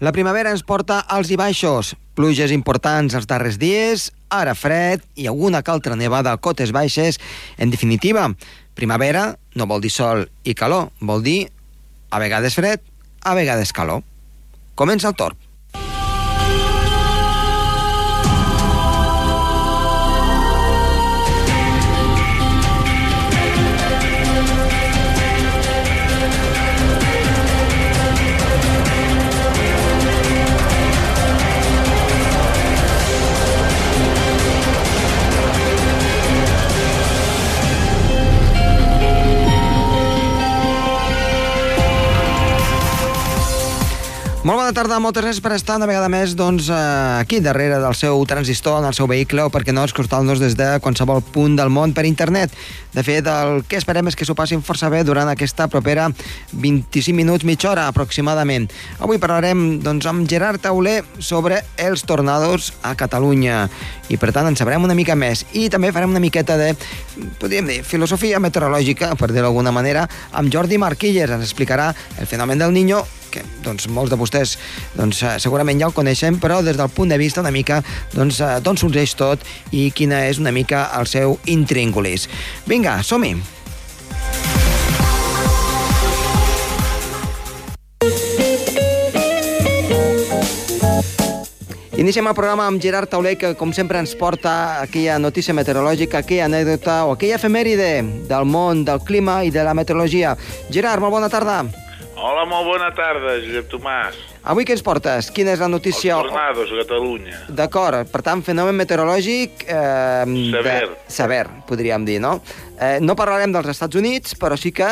La primavera ens porta als i baixos, pluges importants els darrers dies, ara fred i alguna que altra nevada a cotes baixes. En definitiva, primavera no vol dir sol i calor, vol dir a vegades fred, a vegades calor. Comença el torn. Molt bona tarda, moltes gràcies per estar una vegada més doncs, eh, aquí darrere del seu transistor, en el seu vehicle, o perquè no escoltar-nos des de qualsevol punt del món per internet. De fet, el que esperem és que s'ho passin força bé durant aquesta propera 25 minuts, mitja hora aproximadament. Avui parlarem doncs, amb Gerard Tauler sobre els tornados a Catalunya i per tant en sabrem una mica més i també farem una miqueta de, podríem dir, filosofia meteorològica, per dir-ho d'alguna manera, amb Jordi Marquilles, ens explicarà el fenomen del Niño que doncs, molts de vostès doncs, eh, segurament ja el coneixen, però des del punt de vista una mica doncs, eh, sorgeix tot i quina és una mica el seu intríngulis. Vinga, som-hi! Iniciem el programa amb Gerard Tauler, que com sempre ens porta aquella notícia meteorològica, aquella anècdota o aquella efemèride del món, del clima i de la meteorologia. Gerard, molt bona tarda. Hola, molt bona tarda, Josep Tomàs. Avui què ens portes? Quina és la notícia? Els tornados a Catalunya. D'acord, per tant, fenomen meteorològic... Eh, Sever. De, sever, podríem dir, no? Eh, no parlarem dels Estats Units, però sí que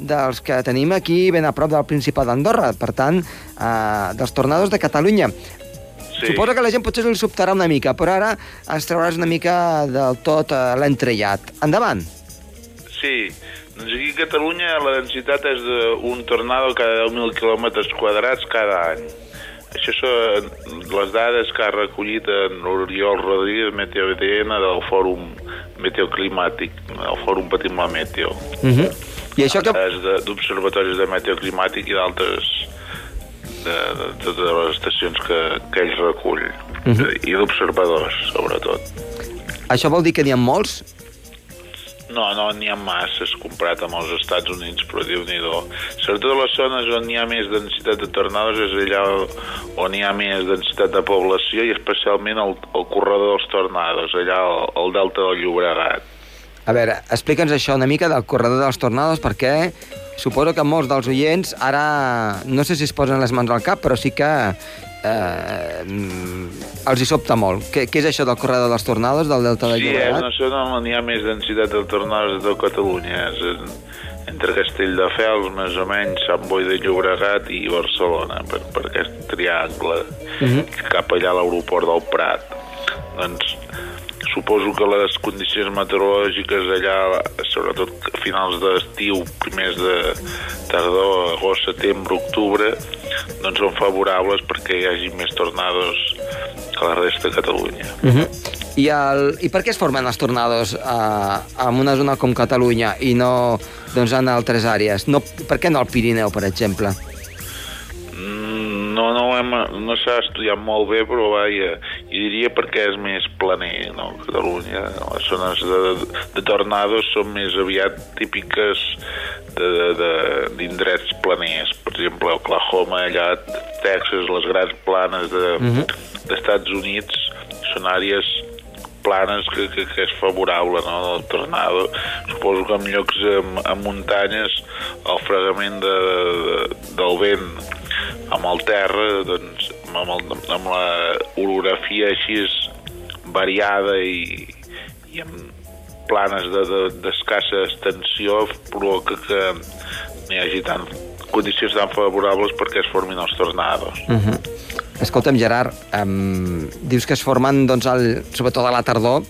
dels que tenim aquí ben a prop del Principat d'Andorra, per tant, eh, dels tornados de Catalunya. Sí. Suposo que la gent potser li sobtarà una mica, però ara ens trauràs una mica del tot eh, l'entrellat. Endavant. Sí, doncs aquí a Catalunya la densitat és d'un tornado cada 10.000 quilòmetres quadrats cada any. Això són les dades que ha recollit en l'Oriol Rodríguez, MeteoDN, del Fòrum Meteoclimàtic, el Fòrum Patim la Meteo. Uh -huh. I això que... De- d'observatoris de meteoclimàtic i d'altres de, de, de totes les estacions que, que ell recull. Uh Mhm. I d'observadors, sobretot. Això vol dir que n'hi ha molts? No, no n'hi ha masses comparat amb els Estats Units, però déu nhi Sobretot a les zones on hi ha més densitat de tornados és allà on hi ha més densitat de població i especialment el, el corredor dels tornados, allà al, al delta del Llobregat. A veure, explica'ns això una mica del corredor dels tornados, perquè suposo que molts dels oients ara no sé si es posen les mans al cap, però sí que eh, mm, els hi sobta molt. Què, què és això del corredor dels tornados, del delta del Sí, és Llobregat? una zona on hi ha més densitat de tornados de Catalunya. És en, entre Castelldefels, més o menys, Sant Boi de Llobregat i Barcelona, per, per aquest triangle, Mhm. cap allà a l'aeroport del Prat. Doncs suposo que les condicions meteorològiques allà, sobretot a finals d'estiu, primers de tardor, agost, setembre, octubre, doncs són favorables perquè hi hagi més tornados que la resta de Catalunya. Uh -huh. I, el, I per què es formen els tornados a, en una zona com Catalunya i no doncs, en altres àrees? No, per què no al Pirineu, per exemple? Mm, No, no, hem, no s'ha estudiat molt bé, però vaja, jo diria perquè és més planer, no? Catalunya, les zones de, de tornados són més aviat típiques de- de- d'indrets planers. Per exemple, Oklahoma, allà, Texas, les grans planes de- Mhm. d'Estats de, Units, són àrees planes que, que, que és favorable no? el tornado suposo que en llocs amb, amb muntanyes el fregament de, de, del vent amb el terra doncs, amb, el, amb la orografia així variada i, i amb planes d'escassa de, de, extensió provoca que no hi hagi tant, condicions tan favorables perquè es formin els tornados. Uh -huh. Escolta'm, Gerard, um, dius que es formen, doncs, el, sobretot a la tardor.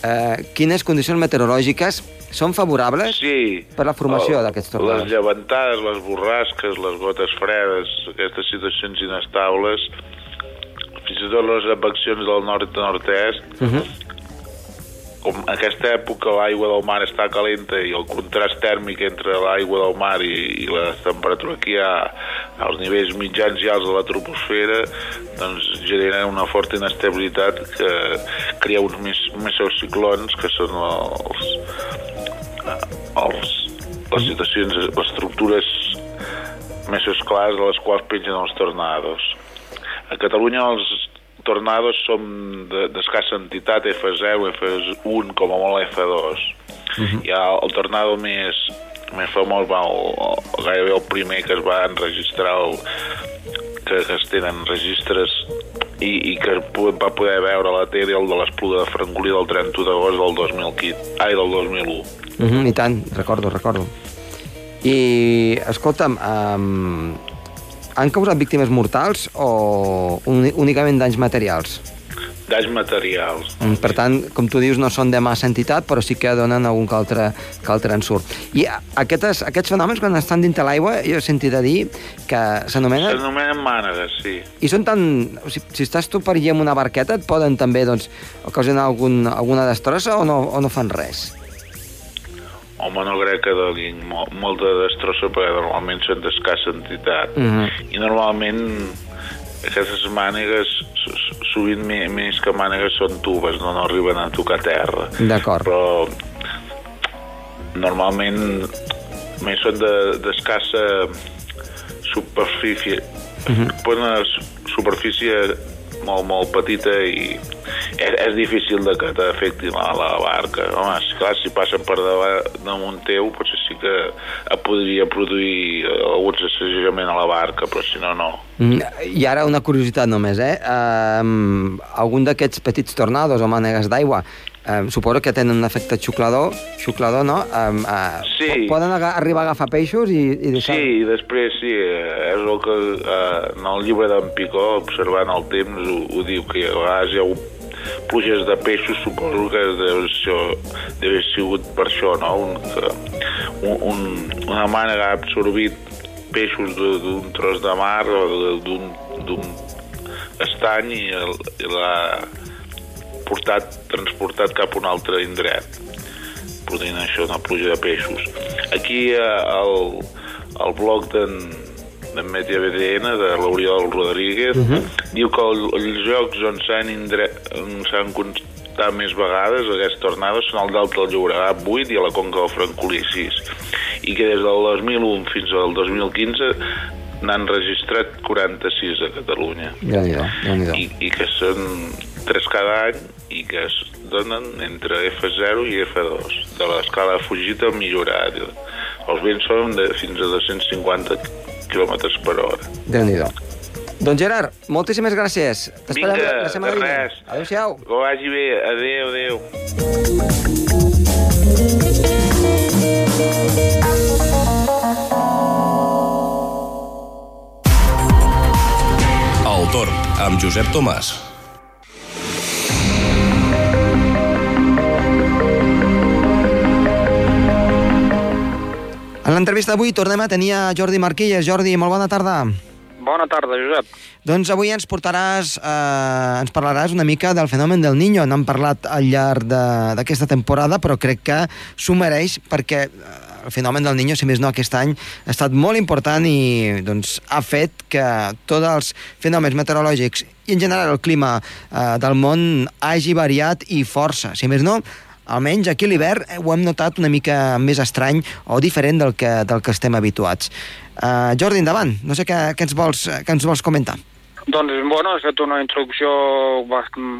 Uh, quines condicions meteorològiques són favorables Sí. per la formació d'aquests tornados? Les llevantades, les borrasques, les gotes fredes, aquestes situacions inestables, fins i tot les adveccions del nord i nord-est, Uh -huh. com en aquesta època l'aigua del mar està calenta i el contrast tèrmic entre l'aigua del mar i, i la temperatura que hi ha als nivells mitjans i alts de la troposfera doncs, generen una forta inestabilitat que crea uns mesociclons que són els, els, les situacions, les estructures mesosclars de les quals pengen els tornados. A Catalunya els tornados són d'escassa entitat, F0, F1, com a molt F2. Uh -huh. Hi ha el tornado més, més famós, va, el, el, gairebé el primer que es va enregistrar, el, que, que es tenen registres i, i que va poder veure la tele el de l'espluga de Francolí del 31 d'agost del 2015, ai, del 2001. Uh -huh, I tant, recordo, recordo. I, escolta'm, um, han causat víctimes mortals o únicament danys materials? Danys materials. Mm, per tant, com tu dius, no són de massa entitat, però sí que donen algun que altre, que altre ensurt. I aquestes, aquests fenòmens, quan estan dins de l'aigua, jo he sentit a dir que s'anomenen... S'anomenen mànegues, sí. I són tan... O sigui, si estàs tu per allà amb una barqueta, et poden també doncs, ocasionar algun, alguna destrossa o no, o no fan res? Home, no crec que donin molta destrossa perquè normalment són d'escassa entitat. Uh mhm. -huh. I normalment aquestes mànegues sovint més que mànegues són tubes, no, no arriben a tocar terra. D'acord. Però normalment més són d'escassa de, superfície. Uh mhm. -huh. una superfície molt, molt petita i és, és difícil de que t'afecti la, la barca. Home, clar, si passen per damunt teu, potser sí que podria produir eh, algun assajament a la barca, però si no, no. Mm, I ara una curiositat només, eh? Um, algun d'aquests petits tornados o mànegues d'aigua Um, suposo que tenen un efecte xuclador, xuclador no? Um, uh, sí. Poden arribar a agafar peixos i, i deixar... Sí, i després sí, és el que uh, en el llibre d'en Picó, observant el temps, ho, ho diu, que a vegades hi ha pluges de peixos, suposo que deu, haver sigut per això, no? Un, un, un, una mànega ha absorbit peixos d'un tros de mar o d'un estany i, el, l'ha portat, transportat cap a un altre indret produint això, una pluja de peixos. Aquí al, eh, al bloc d'en de Media BDN, de l'Oriol Rodríguez, uh mhm. -huh. diu que el, els jocs on s'han constat més vegades aquestes tornades són al Delta del Llobregat 8 i a la Conca del Francolí 6 i que des del 2001 fins al 2015 n'han registrat 46 a Catalunya. déu nhi I, I que són 3 cada any i que es donen entre F0 i F2 de l'escala fugita millorada. Els vents són de fins a 250 km per hora. déu nhi Doncs Gerard, moltíssimes gràcies. T'esperem la setmana vinent. Adéu-siau. Que vagi bé. Adéu, adéu. El Torn, amb Josep Tomàs. En l'entrevista d'avui tornem a tenir a Jordi Marquilles. Jordi, molt bona tarda. Bona tarda, Josep. Doncs avui ens portaràs, eh, ens parlaràs una mica del fenomen del Niño. N'hem parlat al llarg d'aquesta temporada, però crec que s'ho mereix perquè eh, el fenomen del Niño, si més no, aquest any ha estat molt important i doncs, ha fet que tots els fenòmens meteorològics i en general el clima eh, del món hagi variat i força. Si més no, almenys aquí a l'hivern eh, ho hem notat una mica més estrany o diferent del que, del que estem habituats. Uh, Jordi, endavant. No sé què, què, ens vols, què ens vols comentar. Doncs, bueno, has fet una introducció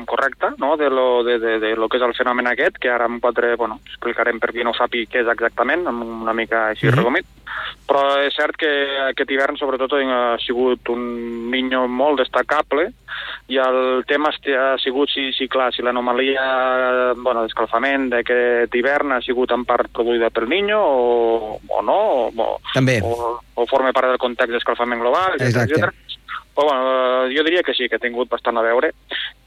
correcta no? de, lo, de, de, de lo que és el fenomen aquest, que ara en quatre, bueno, explicarem per qui no sàpiga què és exactament, amb una mica així mhm. -huh. resumit. Però és cert que aquest hivern, sobretot, ha sigut un niño molt destacable i el tema ha sigut, si, si clar, si l'anomalia bueno, d'escalfament d'aquest hivern ha sigut en part produïda pel niño o, o no, o, També. o, o forma part del context d'escalfament global, etc. etc. Però, bueno, jo diria que sí, que ha tingut bastant a veure.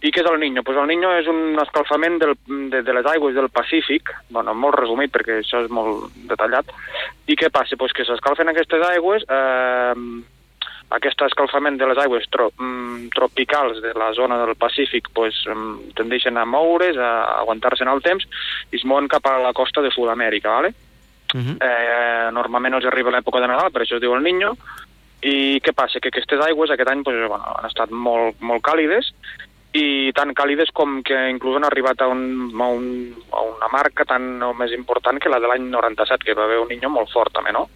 I què és el Niño? Pues el Niño és un escalfament del, de, de les aigües del Pacífic, bueno, molt resumit perquè això és molt detallat. I què passa? Pues que s'escalfen aquestes aigües, eh, aquest escalfament de les aigües tro, mm, tropicals de la zona del Pacífic pues, tendeixen a moure's, a aguantar-se en el temps, i es mouen cap a la costa de Sud-amèrica, ¿vale? Uh -huh. eh, normalment els arriba l'època de Nadal, per això es diu el Niño, I què passa? Que aquestes aigües aquest any pues, bueno, han estat molt, molt càlides i tan càlides com que inclús han arribat a, un, a, un, a una marca tan o més important que la de l'any 97, que va haver un niño molt fort també, no?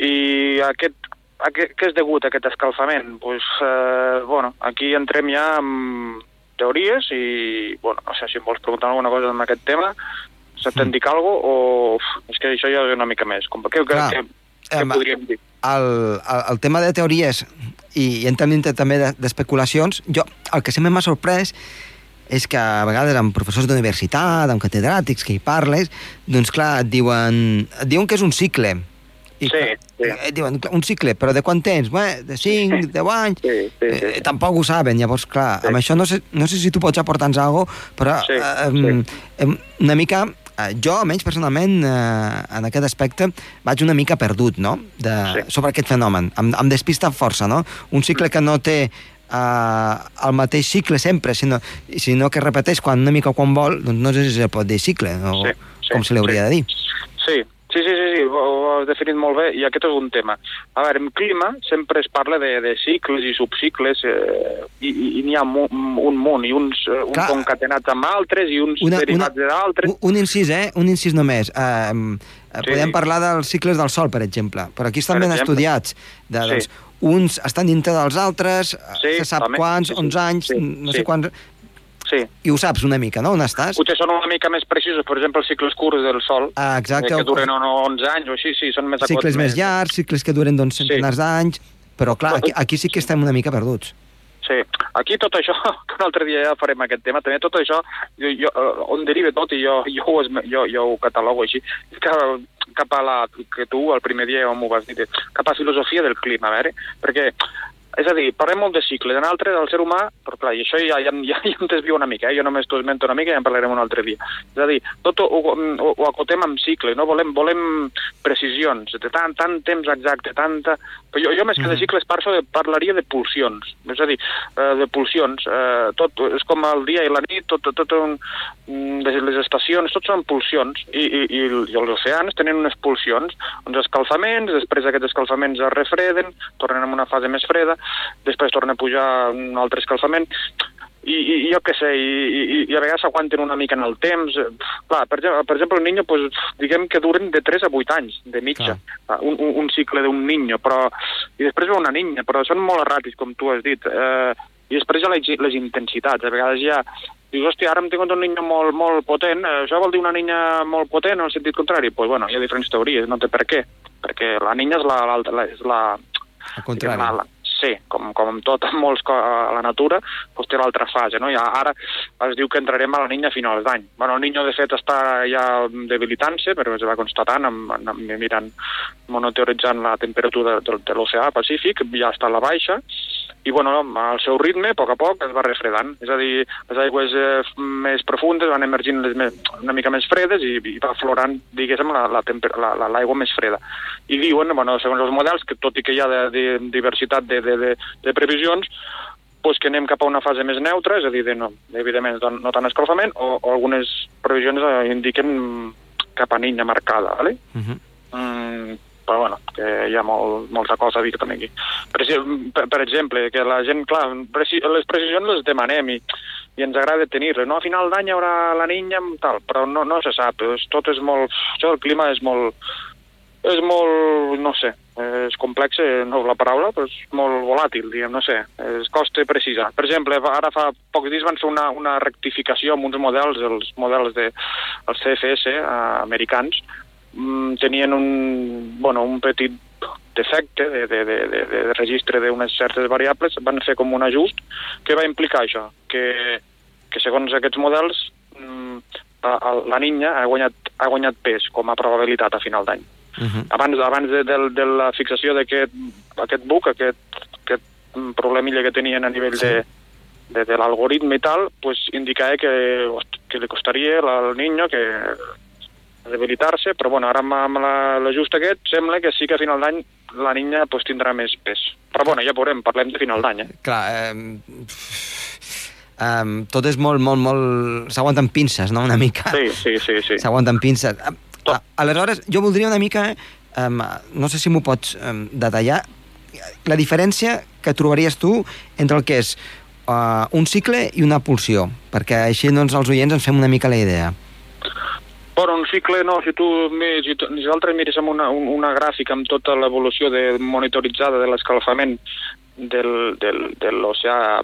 I aquest, a què, què és degut aquest escalfament? Pues, eh, bueno, aquí entrem ja amb teories i, bueno, no sé si em vols preguntar alguna cosa en aquest tema, se te'n dic alguna cosa o uf, és que això ja és una mica més. Com, què, què, què, què podríem dir? El, el, el tema de teories i, i dintre també d'especulacions, jo el que sempre m'ha sorprès és que a vegades amb professors d'universitat, amb catedràtics que hi parles, doncs clar, et diuen, et diuen que és un cicle. I sí, sí. Et diuen, un cicle, però de quant temps? Bé, de 5, 10 anys? Sí, sí, sí. Eh, tampoc ho saben, llavors, clar, sí. amb això no sé, no sé si tu pots aportar-nos alguna cosa, però sí, eh, sí. una mica Eh, jo, almenys personalment, eh, en aquest aspecte, vaig una mica perdut, no?, de, sí. sobre aquest fenomen. Em, em despista força, no? Un cicle que no té eh, el mateix cicle sempre, sinó, sinó que repeteix quan una mica quan vol, doncs no sé si se pot dir cicle, o sí, sí, com se li hauria sí. de dir. Sí, Sí, sí, sí, sí, ho has definit molt bé, i aquest és un tema. A veure, en clima sempre es parla de, de cicles i subcicles, eh, i, i n'hi ha un, un munt, i uns eh, un concatenats amb altres, i uns una, derivats una, d'altres. Un, un incís, eh? Un incís només. Eh, sí. Podem parlar dels cicles del Sol, per exemple, però aquí estan per ben exemple. estudiats. De, doncs, sí. Uns estan dintre dels altres, sí, se sap també. quants, sí, sí. 11 anys, sí, no sí. sé quants Sí. I ho saps una mica, no? On estàs? Potser són una mica més precisos, per exemple, els cicles curts del Sol, ah, exacte. que duren 11 anys o així, sí, són més Cicles més llargs, cicles que duren doncs, centenars sí. d'anys, però clar, aquí, aquí sí que estem una mica perduts. Sí, aquí tot això, que un altre dia ja farem aquest tema, també tot això, jo, jo, eh, on deriva tot, i jo, jo, ho, jo, jo ho catalogo així, que cap a la, que tu el primer dia m'ho vas dir, cap a filosofia del clima, a veure, perquè és a dir, parlem molt de cicles, en altre del ser humà, però clar, i això ja, ja, ja, ja em desvio una mica, eh? jo només t'ho esmento una mica i ja en parlarem un altre dia. És a dir, tot ho, ho, ho acotem amb cicles, no? volem, volem precisions, de tant, tant temps exacte, tanta... Però jo, jo més que de cicles parlo de, parlaria de pulsions, és a dir, eh, de pulsions, eh, tot és com el dia i la nit, tot, tot, tot un, mm, les estacions, tot són pulsions, i, i, i, i els oceans tenen unes pulsions, uns escalfaments, després aquests escalfaments es refreden, tornen a una fase més freda, després torna a pujar un altre escalfament, i, i jo què sé, i, i, i a vegades s'aguanten una mica en el temps. Clar, per, per exemple, un niño, pues, diguem que duren de 3 a 8 anys, de mitja, un, un, un cicle d'un niño, però... I després ve una niña, però són molt ràpids, com tu has dit. Eh, I després hi ha les, les intensitats. A vegades ja dius, hòstia, ara em tinc un niño molt, molt potent, eh, això vol dir una niña molt potent en el sentit contrari? Doncs pues, bueno, hi ha diferents teories, no té per què, perquè la niña és la, la, la, és la, al contrari. La, la, sí, com, com amb tot, amb molts a la natura, doncs té l'altra fase, no? I ara es diu que entrarem a la niña a finals d'any. Bueno, el niño, de fet, està ja debilitant-se, però es va constatant, amb, amb, mirant, monoteoritzant la temperatura de, de, de l'oceà Pacífic, ja està a la baixa, i bueno, al seu ritme, a poc a poc, es va refredant. És a dir, les aigües eh, més profundes van emergint les més, una mica més fredes i, i va florant, diguéssim, l'aigua la, la, la, més freda. I diuen, bueno, segons els models, que tot i que hi ha de, de diversitat de, de, de, de previsions, pues que anem cap a una fase més neutra, és a dir, de no, evidentment no tant escalfament, o, o algunes previsions eh, indiquen cap a niña marcada, ¿vale? Uh mhm. -huh. mm, però bueno, que hi ha molt, molta cosa a dir també aquí. Per, per, per exemple, que la gent, clar, les precisions les demanem i, i ens agrada tenir-les, no? A final d'any hi haurà la niña, tal, però no, no se sap, és, tot és molt... Això del clima és molt... És molt, no sé, és complex, eh, no la paraula, però és molt volàtil, diguem, no sé, es costa precisar. Per exemple, ara fa pocs dies van fer una, una rectificació amb uns models, els models de, els CFS eh, americans, tenien un, bueno, un petit defecte de, de, de, de, de registre d'unes certes variables, van fer com un ajust que va implicar això, que, que segons aquests models mm, la niña ha guanyat, ha guanyat pes com a probabilitat a final d'any. Uh -huh. Abans, abans de, de, de la fixació d'aquest aquest buc, aquest, aquest problemilla que tenien a nivell sí. de, de, de l'algoritme i tal, pues indicava que, que li costaria al niño que debilitar-se, però bueno, ara amb, l'ajust aquest sembla que sí que a final d'any la niña pues, tindrà més pes. Però bueno, ja veurem, parlem de final d'any. Eh? Clar, eh, um, tot és molt, molt, molt... S'aguanten pinces, no?, una mica. Sí, sí, sí. sí. S'aguanten pinces. Tot. Aleshores, jo voldria una mica, um, no sé si m'ho pots um, detallar, la diferència que trobaries tu entre el que és uh, un cicle i una pulsió, perquè així doncs, els oients ens fem una mica la idea. Bueno, un cicle, no, si tu, si tu nosaltres miréssim una, una gràfica amb tota l'evolució de, monitoritzada de l'escalfament del, del, de l'oceà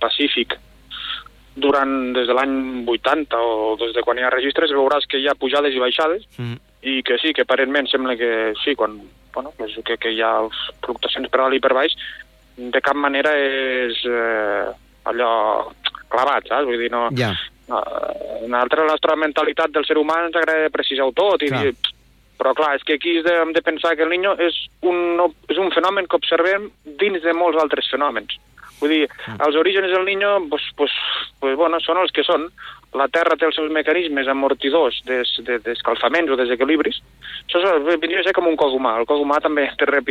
Pacífic durant des de l'any 80 o des de quan hi ha registres veuràs que hi ha pujades i baixades mm. i que sí, que aparentment sembla que sí, quan, bueno, que, que hi ha fluctuacions per dalt i per baix de cap manera és eh, allò clavat, saps? Vull dir, no... Yeah. No altra, la nostra mentalitat del ser humà ens agrada precisar-ho tot i clar. dir, però clar, és que aquí hem de pensar que el niño és un, és un fenomen que observem dins de molts altres fenòmens. Vull dir, mm. els orígens del niño, pues, pues, pues, bueno, són els que són. La Terra té els seus mecanismes amortidors d'escalfaments des, de, o desequilibris. Això vindria a ser com un cos humà. El cos humà també té rep,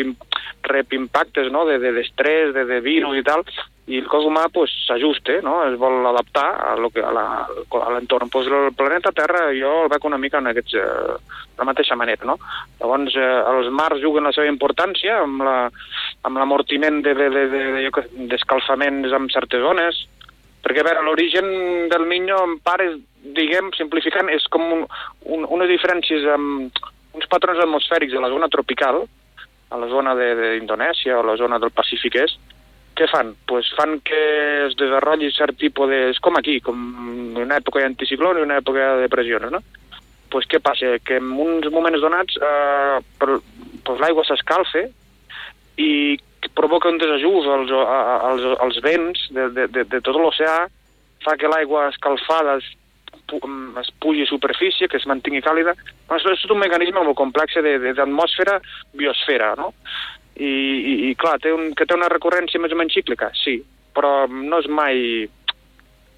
rep impactes no? d'estrès, de, de, de virus i tal, i el cos humà s'ajusta, pues, no? es vol adaptar a, l'entorn. Pues el planeta Terra jo el veig una mica en aquests, eh, de la mateixa manera. No? Llavors eh, els mars juguen la seva importància amb la amb l'amortiment d'escalfaments de, de, de, amb certes zones, perquè, a veure, l'origen del Niño, en part, diguem, simplificant, és com un, un, unes diferències amb uns patrons atmosfèrics de la zona tropical, a la zona d'Indonèsia o la zona del Pacífic Est, què fan? Pues fan que es desenvolupi cert tipus de... És com aquí, com una època d'anticiclón i una època de depressions, no? Pues què passa? Que en uns moments donats eh, pues l'aigua s'escalfa i provoca un desajust als, als, als vents de, de, de, de tot l'oceà, fa que l'aigua escalfada es, es pugi a superfície, que es mantingui càlida. Doncs és tot un mecanisme molt complex d'atmosfera-biosfera, no? I, i, i clar, té un, que té una recurrència més o menys cíclica, sí, però no és mai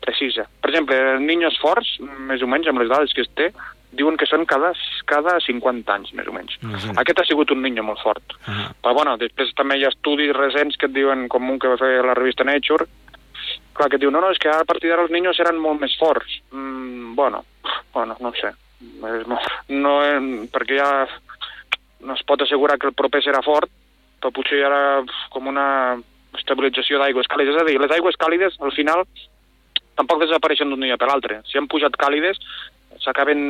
precisa. Per exemple, niños forts, més o menys amb les dades que es té, diuen que són cada, cada 50 anys, més o menys. -huh. Aquest ha sigut un niño molt fort. Uh -huh. Però, bueno, després també hi ha estudis recents que et diuen, com un que va fer la revista Nature, clar, que diu, no, no, és que a partir d'ara els niños seran molt més forts. Mm, bueno, bueno, no sé. No, no, eh, perquè ja no es pot assegurar que el proper serà fort, però potser hi ha com una estabilització d'aigües càlides. És a dir, les aigües càlides, al final, tampoc desapareixen d'un dia per l'altre. Si han pujat càlides, s'acaben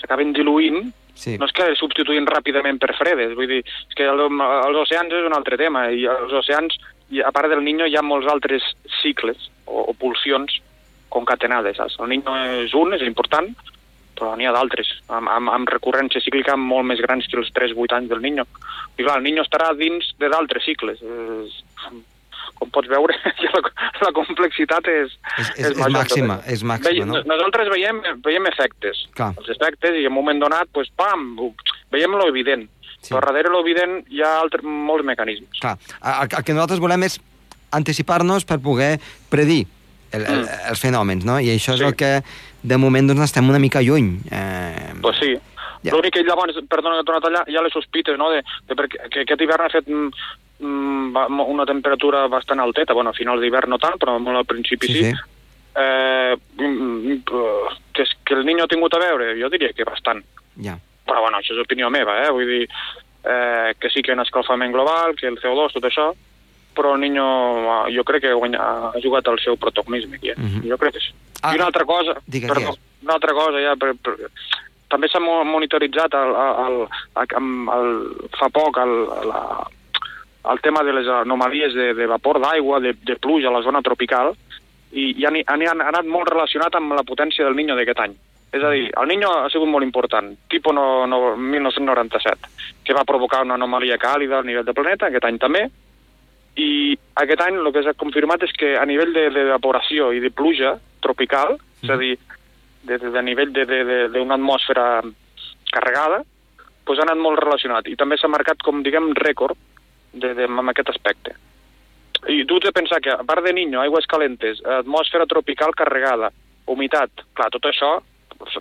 s'acaben diluint, sí. no és que substituïn ràpidament per fredes, vull dir, és que el, els oceans és un altre tema, i els oceans, a part del Niño, hi ha molts altres cicles o, o pulsions concatenades, saps? El Niño és un, és important, però n'hi ha d'altres, amb, amb, amb recurrència cíclica molt més grans que els 3-8 anys del Niño. I clar, el Niño estarà dins de d'altres cicles. És, com pots veure, la, la complexitat és, és, és, és, és màxima. És màxima no? Nosaltres veiem, veiem efectes, Clar. els efectes, i en un moment donat, pues, pam, veiem lo evident. Sí. Però darrere lo evident hi ha altres, molts mecanismes. Clar. El, el que nosaltres volem és anticipar-nos per poder predir el, el, mm. els fenòmens, no? I això és sí. el que, de moment, doncs, estem una mica lluny. Eh... Pues sí. Ja. L'únic que llavors, perdona que t'ho allà, hi ha les sospites, no?, de, de perquè, que aquest hivern ha fet mm, Mm, una temperatura bastant alteta, bueno, a finals d'hivern no tant, però molt al principi sí. sí. sí. Eh, mm, que, és, que el niño ha tingut a veure? Jo diria que bastant. Ja. Però bueno, això és opinió meva, eh? Vull dir eh, que sí que hi ha un escalfament global, que el CO2, tot això, però el niño jo crec que guanya, ha jugat el seu protagonisme aquí, eh? Mhm. -huh. Jo crec que sí. Ah, I una altra cosa, digues, perdó, digues. una altra cosa ja, per, per, també s'ha monitoritzat el, el, el, el, el, fa poc el, la, el tema de les anomalies de, de vapor d'aigua, de, de pluja a la zona tropical, i, i han, han, han anat molt relacionat amb la potència del Niño d'aquest any. És a dir, el Niño ha sigut molt important, tipus no, no, 1997, que va provocar una anomalia càlida al nivell del planeta, aquest any també, i aquest any el que s'ha confirmat és que a nivell d'evaporació i de pluja tropical, és a dir, de, de, de nivell d'una atmosfera carregada, doncs ha anat molt relacionat. I també s'ha marcat com, diguem, rècord de, de, amb aquest aspecte. I tu has de pensar que, a part de Niño, aigües calentes, atmosfera tropical carregada, humitat, clar, tot això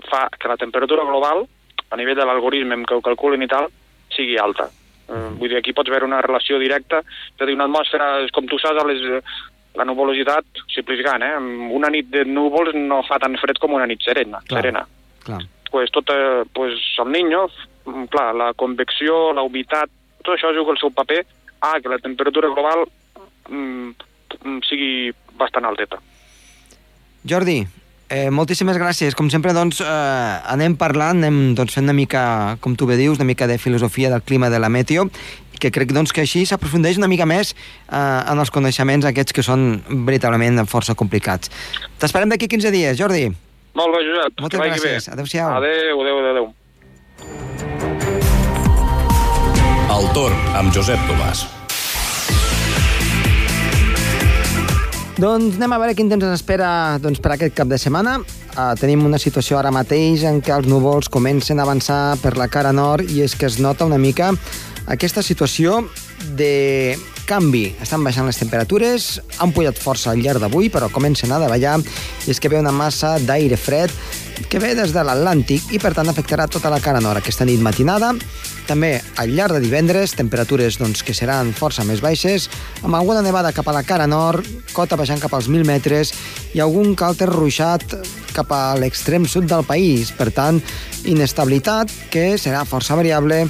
fa que la temperatura global, a nivell de l'algoritme que ho calculen i tal, sigui alta. Mm. Vull dir, aquí pots veure una relació directa, és a dir, una atmosfera, com tu saps, a les, la nuvolositat, simplificant, eh? una nit de núvols no fa tan fred com una nit serena. Clar, serena. Clar. Pues, tot, eh, pues, el Niño, clar, la convecció, la humitat, tot això juga el seu paper a que la temperatura global mm, mm sigui bastant alteta. Jordi, eh, moltíssimes gràcies. Com sempre, doncs, eh, anem parlant, anem doncs, fent una mica, com tu bé dius, una mica de filosofia del clima de la meteo, que crec doncs, que així s'aprofundeix una mica més eh, en els coneixements aquests que són veritablement força complicats. T'esperem d'aquí 15 dies, Jordi. Molt bé, Josep. Moltes gràcies. Adéu-siau. Adéu, adéu, adéu. adéu. El torn amb Josep Tomàs. Doncs anem a veure quin temps ens espera doncs, per aquest cap de setmana. Uh, tenim una situació ara mateix en què els núvols comencen a avançar per la cara nord i és que es nota una mica aquesta situació de canvi. Estan baixant les temperatures, han pujat força al llarg d'avui, però comencen a davallar i és que ve una massa d'aire fred que ve des de l'Atlàntic i per tant afectarà tota la cara nord aquesta nit matinada també al llarg de divendres, temperatures doncs, que seran força més baixes, amb alguna nevada cap a la cara nord, cota baixant cap als 1.000 metres i algun càlter ruixat cap a l'extrem sud del país. Per tant, inestabilitat que serà força variable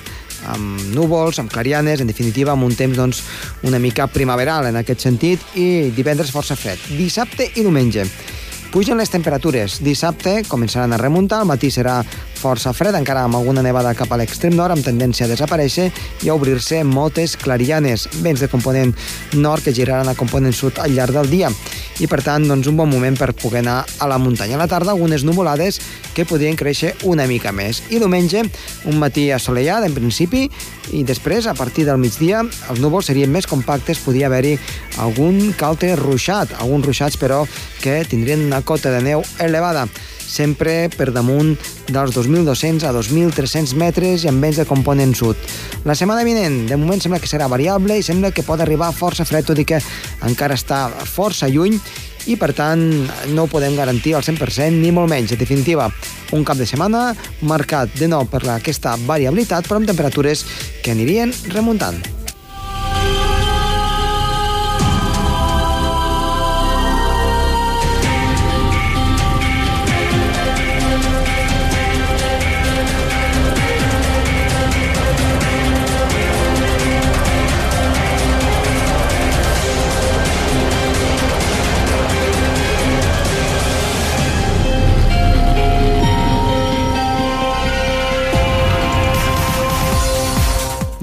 amb núvols, amb clarianes, en definitiva amb un temps doncs, una mica primaveral en aquest sentit i divendres força fred. Dissabte i diumenge Pugen les temperatures. Dissabte començaran a remuntar, al matí serà força fred, encara amb alguna nevada cap a l'extrem nord, amb tendència a desaparèixer i a obrir-se moltes clarianes, vents de component nord que giraran a component sud al llarg del dia. I, per tant, doncs, un bon moment per poder anar a la muntanya. A la tarda, algunes nuvolades que podrien créixer una mica més. I diumenge, un matí assolellat, en principi, i després, a partir del migdia, els núvols serien més compactes, podria haver-hi algun calte ruixat, alguns ruixats, però, que tindrien una cota de neu elevada sempre per damunt dels 2.200 a 2.300 metres i amb vents de component sud. La setmana vinent, de moment, sembla que serà variable i sembla que pot arribar força fred, tot i que encara està força lluny i, per tant, no ho podem garantir al 100% ni molt menys. En definitiva, un cap de setmana marcat de nou per aquesta variabilitat, però amb temperatures que anirien remuntant.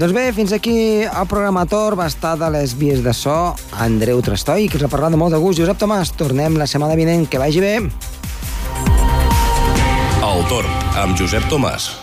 Doncs bé, fins aquí el programa Tor va estar de les vies de so Andreu Trastoi, que us ha parlat de molt de gust. Josep Tomàs, tornem la setmana vinent. Que vagi bé. El Torn, amb Josep Tomàs.